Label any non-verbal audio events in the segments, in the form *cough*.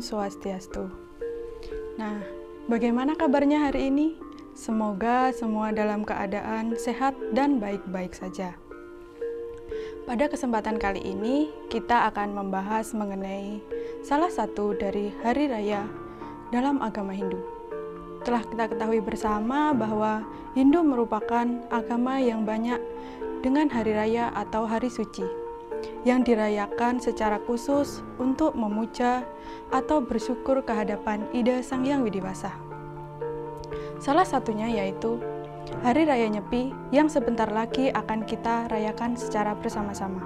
Swastiastu. Nah, bagaimana kabarnya hari ini? Semoga semua dalam keadaan sehat dan baik-baik saja. Pada kesempatan kali ini, kita akan membahas mengenai salah satu dari hari raya dalam agama Hindu. Telah kita ketahui bersama bahwa Hindu merupakan agama yang banyak dengan hari raya atau hari suci yang dirayakan secara khusus untuk memuja atau bersyukur kehadapan Ida Sang Yang Widiwasa. Salah satunya yaitu Hari Raya Nyepi yang sebentar lagi akan kita rayakan secara bersama-sama.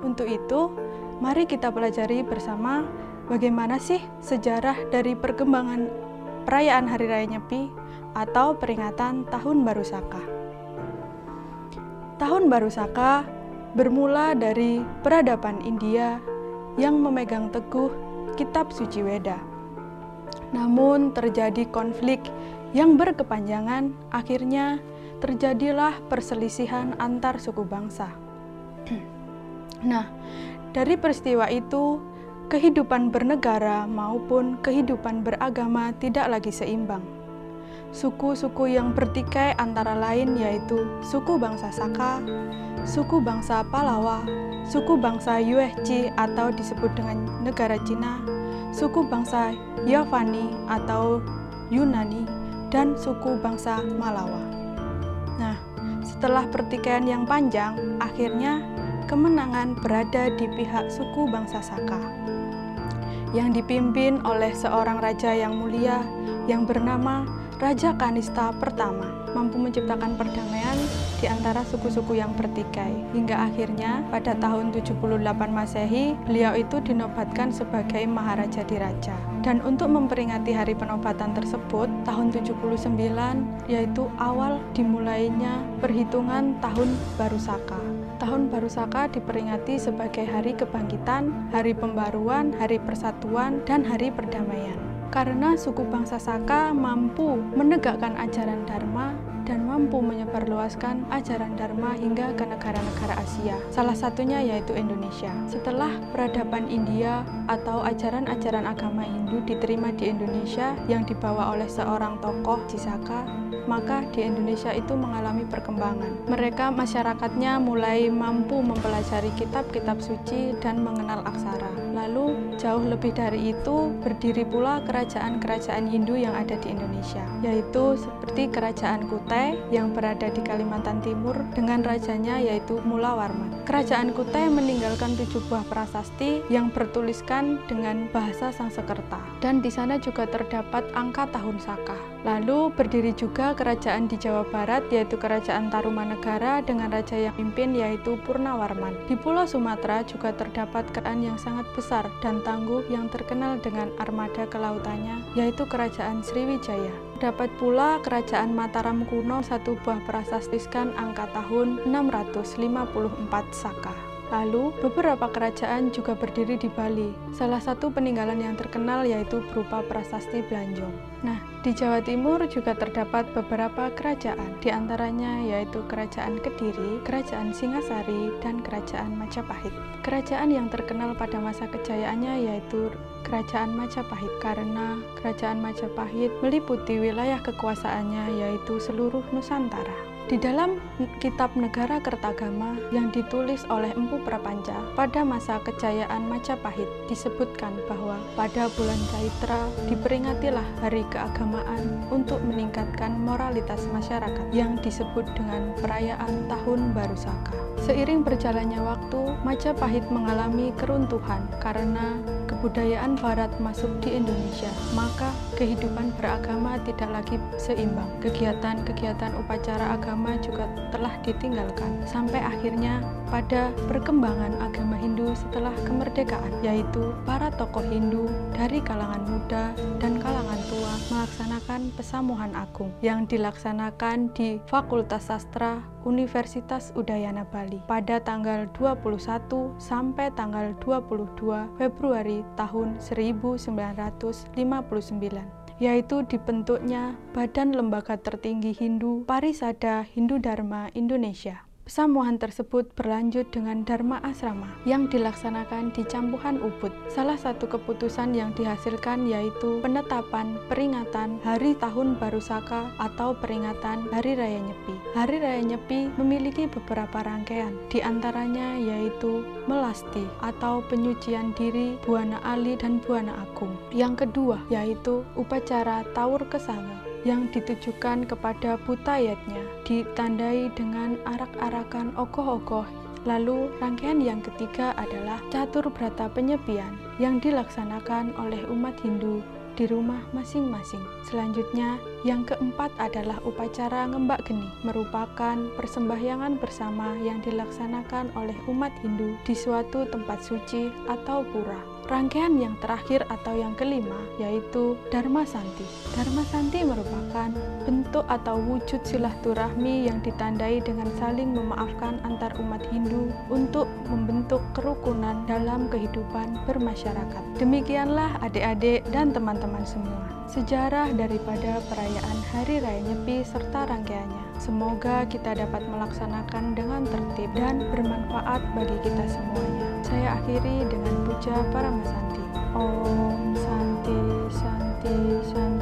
Untuk itu, mari kita pelajari bersama bagaimana sih sejarah dari perkembangan perayaan Hari Raya Nyepi atau peringatan Tahun Baru Saka. Tahun Baru Saka bermula dari peradaban India yang memegang teguh kitab suci Weda. Namun terjadi konflik yang berkepanjangan, akhirnya terjadilah perselisihan antar suku bangsa. *clears throat* nah, dari peristiwa itu, kehidupan bernegara maupun kehidupan beragama tidak lagi seimbang. Suku-suku yang bertikai antara lain yaitu suku bangsa Saka, suku bangsa Palawa, suku bangsa Yuehji atau disebut dengan negara Cina, suku bangsa Yavani atau Yunani, dan suku bangsa Malawa. Nah, setelah pertikaian yang panjang, akhirnya kemenangan berada di pihak suku bangsa Saka yang dipimpin oleh seorang raja yang mulia yang bernama Raja Kanista pertama mampu menciptakan perdamaian di antara suku-suku yang bertikai. Hingga akhirnya pada tahun 78 Masehi, beliau itu dinobatkan sebagai Maharaja Diraja. Dan untuk memperingati hari penobatan tersebut, tahun 79 yaitu awal dimulainya perhitungan tahun Baru Saka. Tahun Baru Saka diperingati sebagai hari kebangkitan, hari pembaruan, hari persatuan, dan hari perdamaian karena suku bangsa Saka mampu menegakkan ajaran Dharma dan mampu menyebarluaskan ajaran Dharma hingga ke negara-negara Asia. Salah satunya yaitu Indonesia. Setelah peradaban India atau ajaran-ajaran agama Hindu diterima di Indonesia yang dibawa oleh seorang tokoh Cisaka, maka di Indonesia itu mengalami perkembangan. Mereka masyarakatnya mulai mampu mempelajari kitab-kitab suci dan mengenal aksara. Lalu jauh lebih dari itu berdiri pula kerajaan-kerajaan Hindu yang ada di Indonesia, yaitu seperti Kerajaan Kutai yang berada di Kalimantan Timur dengan rajanya yaitu Mula Warman. Kerajaan Kutai meninggalkan tujuh buah prasasti yang bertuliskan dengan bahasa Sangsekerta dan di sana juga terdapat angka tahun Saka. Lalu berdiri juga kerajaan di Jawa Barat yaitu Kerajaan Tarumanegara dengan raja yang pimpin yaitu Purnawarman. Di Pulau Sumatera juga terdapat kerajaan yang sangat besar dan tangguh yang terkenal dengan armada kelautannya yaitu Kerajaan Sriwijaya. Dapat pula Kerajaan Mataram kuno satu buah prasastiskan angka tahun 654 Saka. Lalu, beberapa kerajaan juga berdiri di Bali. Salah satu peninggalan yang terkenal yaitu berupa prasasti Blanjong. Nah, di Jawa Timur juga terdapat beberapa kerajaan, di antaranya yaitu Kerajaan Kediri, Kerajaan Singasari, dan Kerajaan Majapahit. Kerajaan yang terkenal pada masa kejayaannya yaitu Kerajaan Majapahit karena Kerajaan Majapahit meliputi wilayah kekuasaannya yaitu seluruh Nusantara. Di dalam kitab Negara Kertagama yang ditulis oleh Empu Prapanca pada masa kejayaan Majapahit disebutkan bahwa pada bulan Caitra diperingatilah hari keagamaan untuk meningkatkan moralitas masyarakat yang disebut dengan perayaan Tahun Baru Saka. Seiring berjalannya waktu, Majapahit mengalami keruntuhan karena kebudayaan barat masuk di Indonesia, maka kehidupan beragama tidak lagi seimbang. Kegiatan-kegiatan upacara agama juga telah ditinggalkan sampai akhirnya pada perkembangan agama Hindu setelah kemerdekaan yaitu para tokoh Hindu dari kalangan muda dan kalangan tua melaksanakan pesamuhan agung yang dilaksanakan di Fakultas Sastra Universitas Udayana Bali pada tanggal 21 sampai tanggal 22 Februari tahun 1959 yaitu dibentuknya Badan Lembaga Tertinggi Hindu Parisada Hindu Dharma Indonesia. Pesamuhan tersebut berlanjut dengan Dharma Asrama yang dilaksanakan di Campuhan Ubud. Salah satu keputusan yang dihasilkan yaitu penetapan peringatan Hari Tahun Baru Saka atau peringatan Hari Raya Nyepi. Hari Raya Nyepi memiliki beberapa rangkaian, di antaranya yaitu Melasti atau penyucian diri Buana Ali dan Buana Agung. Yang kedua yaitu upacara Taur Kesanga yang ditujukan kepada butayatnya ditandai dengan arak-arakan ogoh-ogoh Lalu rangkaian yang ketiga adalah catur berata penyepian yang dilaksanakan oleh umat Hindu di rumah masing-masing. Selanjutnya, yang keempat adalah upacara ngembak geni, merupakan persembahyangan bersama yang dilaksanakan oleh umat Hindu di suatu tempat suci atau pura. Rangkaian yang terakhir atau yang kelima yaitu Dharma Santi. Dharma Santi merupakan bentuk atau wujud silaturahmi yang ditandai dengan saling memaafkan antar umat Hindu untuk membentuk kerukunan dalam kehidupan bermasyarakat. Demikianlah adik-adik dan teman-teman semua sejarah daripada perayaan Hari Raya Nyepi serta rangkaiannya. Semoga kita dapat melaksanakan dengan tertib dan bermanfaat bagi kita semuanya saya akhiri dengan puja Paramasanti. Om Santi Santi Santi.